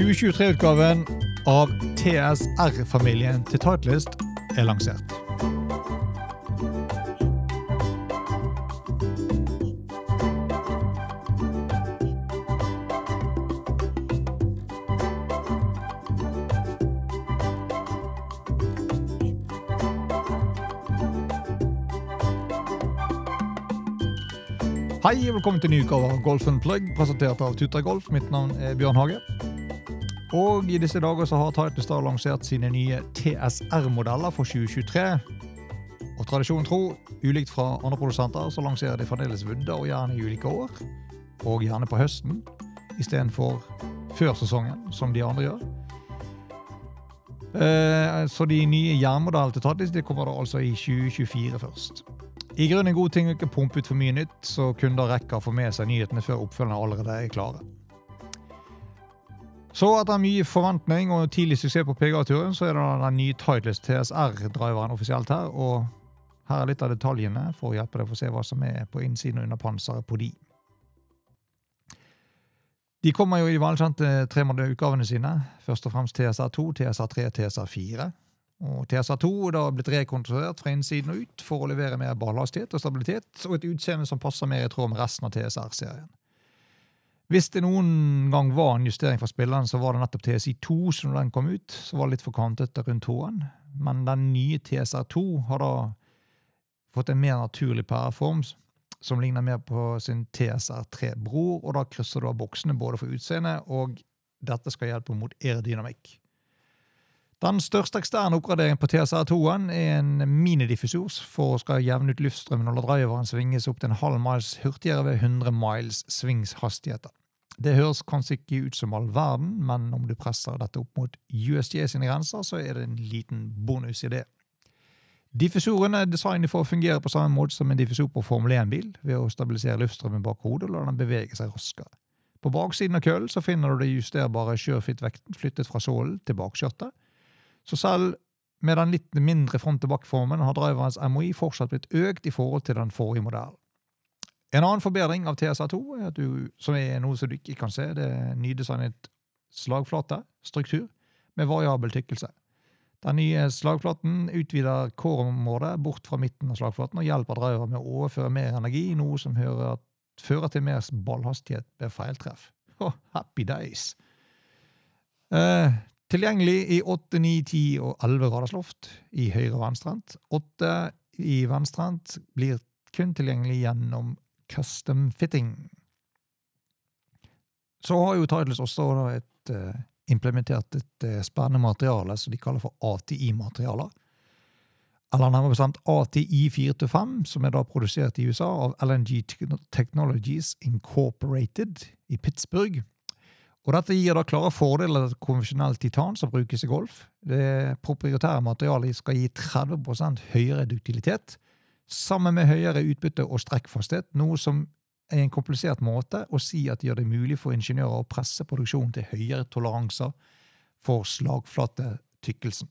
2023-utgaven av TSR-familien til Titleist er lansert. Hei og velkommen til ny utgave av Golf Plug, presentert av Tutra Golf. Mitt navn er Bjørn Hage. Og i disse dager så har Titlestar lansert sine nye TSR-modeller for 2023. Og tradisjonen tro, ulikt fra andre produsenter, så lanserer de fremdeles vudder og gjerne i ulike år. Og gjerne på høsten, istedenfor før sesongen, som de andre gjør. Eh, Så de nye jernmodellene til Titleist de kommer da altså i 2024 først. I grunnen en god ting å ikke pumpe ut for mye nytt, så kunder rekker å få med seg nyhetene før oppfølgerne allerede er klare. Så etter mye forventning og tidlig suksess på PGA-turen, så er det den nye Titles TSR-driveren offisielt her. Og her er litt av detaljene for å hjelpe deg å få se hva som er på innsiden og under panseret på de. De kommer jo i de velkjente tremånederutgavene sine. Først og fremst TSR2, TSR3, TSR4. Og TSR2 er da blitt rekonstruert fra innsiden og ut for å levere mer ballhastighet og stabilitet, og et utseende som passer mer i tråd med resten av TSR-serien. Hvis det noen gang var en justering fra spilleren, så var det nettopp TSI2 som når den kom ut, så var det litt for kantete rundt tåen. Men den nye TSR2 har da fått en mer naturlig pæreform som ligner mer på sin TSR3-bror, og da krysser du av boksene både for utseende, og dette skal hjelpe mot aerodynamikk. Den største eksterne oppgraderingen på TSR2-en er en minidiffusors for å skal jevne ut luftstrømmen og la driveren svinges opp til en halv miles hurtigere ved 100 miles svingshastigheter. Det høres kanskje ikke ut som all verden, men om du presser dette opp mot USJ sine grenser, så er det en liten bonus i det. Diffusoren er designet for å fungere på samme måte som en diffusor på Formel 1-bil, ved å stabilisere luftstrømmen bak hodet og la den bevege seg raskere. På baksiden av køllen så finner du det justerbare sjøfitt flyttet fra sålen til bakskjørtet, så selv med den litt mindre front-tilbake-formen har driverens MOI fortsatt blitt økt i forhold til den forrige modellen. En annen forbedring av TSA2, er at du, som er noe som du ikke kan se, det er nydesignet slagflate, struktur, med variabel tykkelse. Den nye slagflaten utvider core-området bort fra midten av slagflaten og hjelper driver med å overføre mer energi, noe som hører, fører til mer ballhastighet ved feiltreff. Oh, happy days! Eh, Tilgjengelig i 8, 9, 10 og 11 graders loft i høyre og venstrehendt. 8 i venstrehendt blir kun tilgjengelig gjennom custom fitting. Så har jo Titles også et, uh, implementert et uh, spennende materiale som de kaller for ATI-materialer. Eller nærmere bestemt ATI 425, som er da produsert i USA av LNG Technologies Incorporated i Pittsburgh. Og Dette gir da klare fordeler til konvensjonell titan som brukes i golf. Det proprietære materialet skal gi 30 høyere duktilitet, sammen med høyere utbytte og strekkfasthet, noe som er en komplisert måte å si at det gjør det mulig for ingeniører å presse produksjonen til høyere toleranser for slagflatetykkelsen.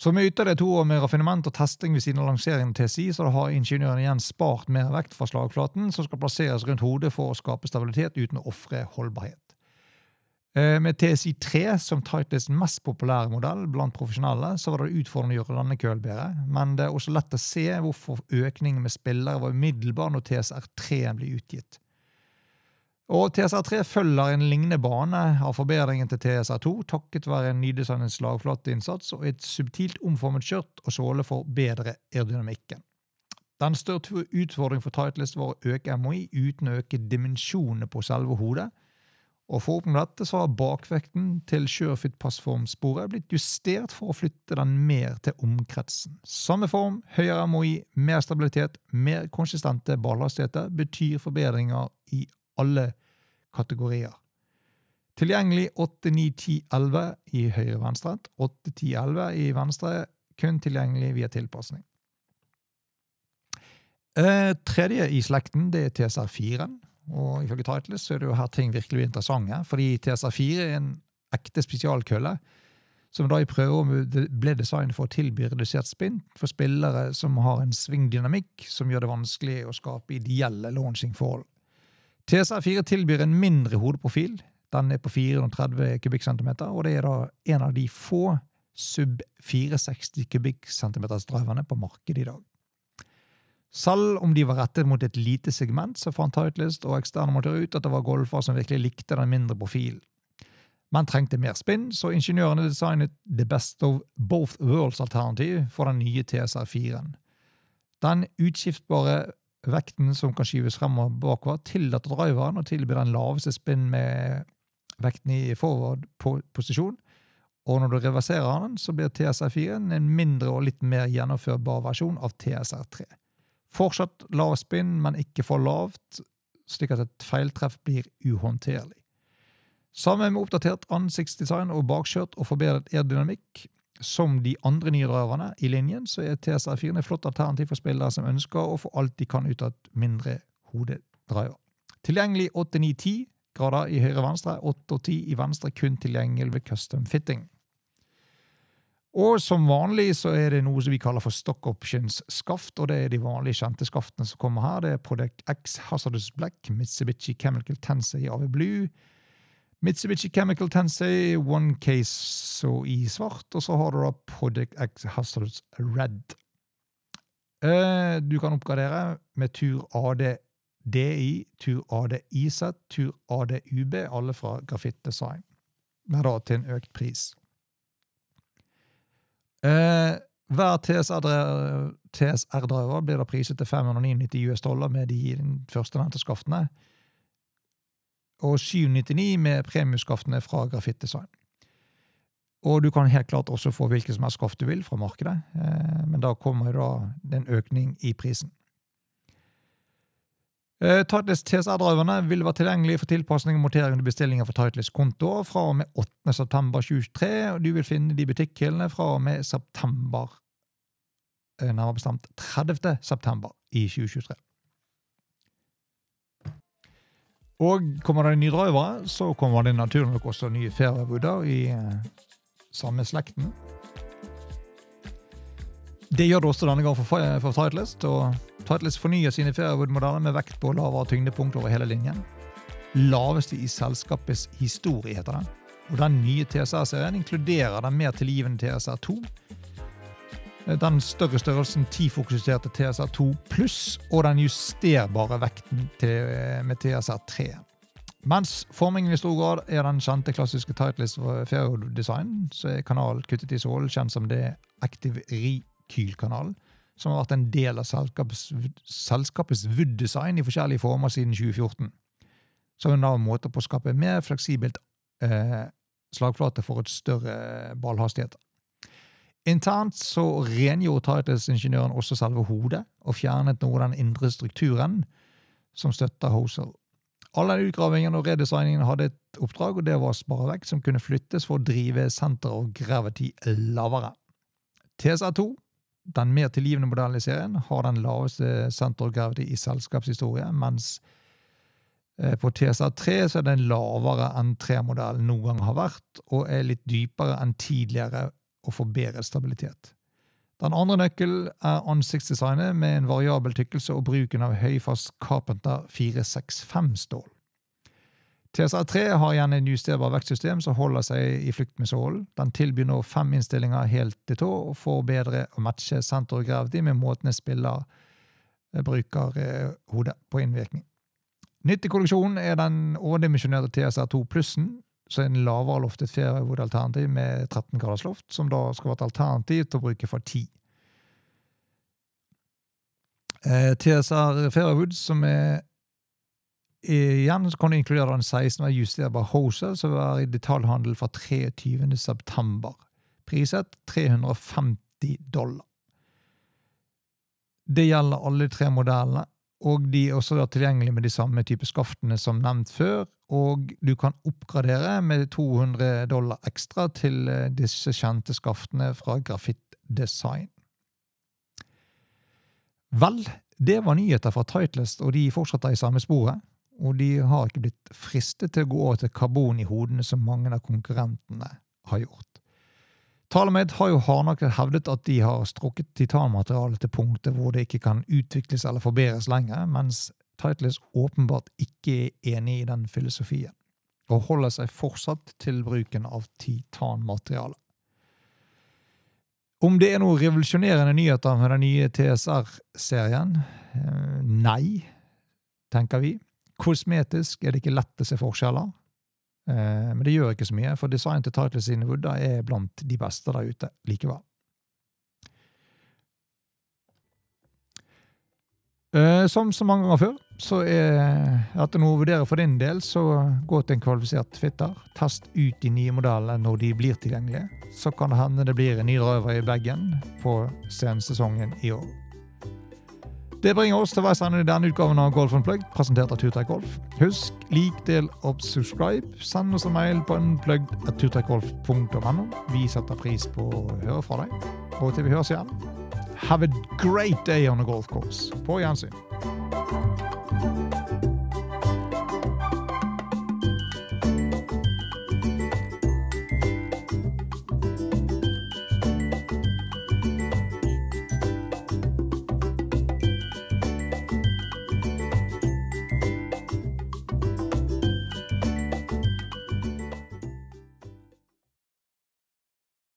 Så med ytterligere to år med raffinement og testing ved siden av lanseringen til TSI, så har ingeniøren igjen spart mer vekt fra slagflaten, som skal plasseres rundt hodet for å skape stabilitet uten å ofre holdbarhet. Eh, med TSI 3 som Titles mest populære modell blant profesjonelle, så var det utfordrende å gjøre denne køen bedre, men det er også lett å se hvorfor økningen med spillere var umiddelbar når TSR 3 ble utgitt. Og TSR3 følger en lignende bane av forbedringen til TSR2, takket være en nydesignet slagflateinnsats og et subtilt omformet skjørt og såle for bedre aerodynamikken. Den største utfordringen for Titleist var å øke MOI uten å øke dimensjonene på selve hodet. Og For å oppnå dette så har bakvekten til SureFit-passformsporet blitt justert for å flytte den mer til omkretsen. Samme form, høyere MOI, mer stabilitet, mer konsistente ballhastigheter betyr forbedringer i alle kategorier. Tilgjengelig 8, 9, 10, 11 i høyre-venstre. 8, 10, 11 i venstre. Kun tilgjengelig via tilpasning. Eh, tredje i slekten det er TSR4. Og ifølge Titles er det jo her ting virkelig blir interessante. Fordi TSR4 er en ekte spesialkølle som da i prøverommet ble designet for å tilby redusert spinn for spillere som har en svingdynamikk som gjør det vanskelig å skape ideelle launchingforhold. TSR4 tilbyr en mindre hodeprofil Den er på 430 kubikkcentimeter, og det er da en av de få sub 460 kubikkcentimeters-driverne på markedet i dag. Selv om de var rettet mot et lite segment, så fant Titleist og eksterne monterer ut at det var golfer som virkelig likte den mindre profilen. Men trengte mer spinn, så ingeniørene designet the best of both worlds-alternativ for den nye TSR4-en. Den utskiftbare vekten som kan skyves frem og bakover, tillater driveren å tilby den laveste spinn med vekten i forward-posisjon, og når du reverserer den, så blir TSR4 en mindre og litt mer gjennomførbar versjon av TSR3. Fortsatt lav spinn, men ikke for lavt, slik at et feiltreff blir uhåndterlig. Sammen med oppdatert ansiktsdesign og bakskjørt og forbedret aerodynamikk, som de andre nye driverne i linjen, så er TSR4 et flott alternativ for spillere som ønsker å få alt de kan ut av et mindre hodedriver. Tilgjengelig 8-9-10 grader i høyre-venstre, 8 og 10 i venstre, kun tilgjengelig ved custom fitting. Og som vanlig så er det noe som vi kaller for stock options-skaft, og det er de vanlige kjente skaftene som kommer her. Det er Product X Hazardous Black, Mitsubishi Chemical Tensei AV Blue, Mitsubishi Chemical Tensei One Case i svart, og så har du da Product X Hazardous Red. Eh, du kan oppgradere med Tur AD DI, Tur AD IZ, Tur AD UB, alle fra Grafitt Design, men da til en økt pris. Eh, hver TSR-driver blir da priset til 599 US dollar med de førstenevnte skaftene, og 799 med premieskaftene fra Grafitt Design. Og du kan helt klart også få hvilket som helst skaft du vil fra markedet, eh, men da kommer da en økning i prisen. Uh, Titleist TSR-driverne vil være tilgjengelig for tilpasning og montering under bestillinger for Titleist konto fra og med 8.9.2023, og du vil finne de butikkhyllene fra og med september, uh, nærmere bestemt 30. september i 2023. Og kommer det nye drivere, så kommer det naturlig nok også nye feriebuder i uh, samme slekten. Det gjør det også denne gang for, for Titleist. og Titleist fornyer sine feriewood-modeller med vekt på lavere tyngdepunkt over hele linjen. Laveste i selskapets historie, heter den. Og Den nye TSR-serien inkluderer den mer tilgivende TSR2, den større størrelsen 10-fokuserte TSR2 pluss og den justerbare vekten til, med TSR3. Mens formingen i stor grad er den kjente klassiske Titleist Ferro-design, så er kanalen kuttet i sålen, kjent som det Active Rekyl-kanalen som har vært en del av selskapets, selskapets Wood-design i forskjellige former siden 2014. Som en måte på å skape mer fleksibelt eh, slagflate for et større ballhastighet. Internt så rengjorde Titles-ingeniøren også selve hodet, og fjernet noe av den indre strukturen som støtter Hosel. Alle utgravingene og redesigningen hadde et oppdrag, og det var sparevekt som kunne flyttes for å drive senter of gravity lavere. TSR2 den mer tilgivende modellen i serien har den laveste gravity i selskapshistorie, mens eh, på TSR3 så er den lavere enn 3-modellen noen gang har vært, og er litt dypere enn tidligere og får bedre stabilitet. Den andre nøkkelen er ansiktsdesignet med en variabel tykkelse og bruken av høyfast Carpenter 465-stål. TSR3 har igjen en justerbart vektsystem som holder seg i flukt med sålen. Den tilbyr nå fem innstillinger helt til tå og får bedre å matche senter og gravity med måten måtene spiller eh, bruker eh, hodet på innvirkning. Nytt i kolleksjonen er den overdimensjonerte TSR2 plussen, så en lavere loftet Fairwood-alternativ med 13 graders loft, som da skal være et alternativ til å bruke for 10. Eh, TSR Fairwood, som er Igjen så kan du inkludere den 16 med justerbar hoser, som var i detaljhandel fra 23. september. Priset 350 dollar. Det gjelder alle tre modellene, og de er også tilgjengelige med de samme type skaftene som nevnt før, og du kan oppgradere med 200 dollar ekstra til eh, disse kjente skaftene fra Grafitt Design. Vel, det var nyheter fra Titleist, og de fortsetter i samme sporet og de har ikke blitt fristet til å gå over til karbon i hodene som mange av konkurrentene har gjort. Talamed har jo hardnakket hevdet at de har strukket titanmaterialet til punkter hvor det ikke kan utvikles eller forbedres lenger, mens Titles åpenbart ikke er enig i den filosofien. og holder seg fortsatt til bruken av titanmateriale. Om det er noen revolusjonerende nyheter med den nye TSR-serien? Eh, nei, tenker vi. Kosmetisk er det ikke lett å se forskjeller. Eh, men det gjør ikke så mye, for design til Titles sine Woodder er blant de beste der ute likevel. Eh, som så mange ganger før, så er at noe å vurdere for din del, så gå til en kvalifisert fitter. Test ut de nye modellene når de blir tilgjengelige. Så kan det hende det blir en ny driver i bagen på sensesongen i år. Det bringer oss til veis ende i denne utgaven av Golf Unplugged, presentert av Turtreik Golf. Husk, lik, del og subscribe. Send oss en mail på unplugged.turtreikgolf.no. Vi setter pris på å høre fra deg. Og til vi høres igjen, have a great day on the golf course. På gjensyn.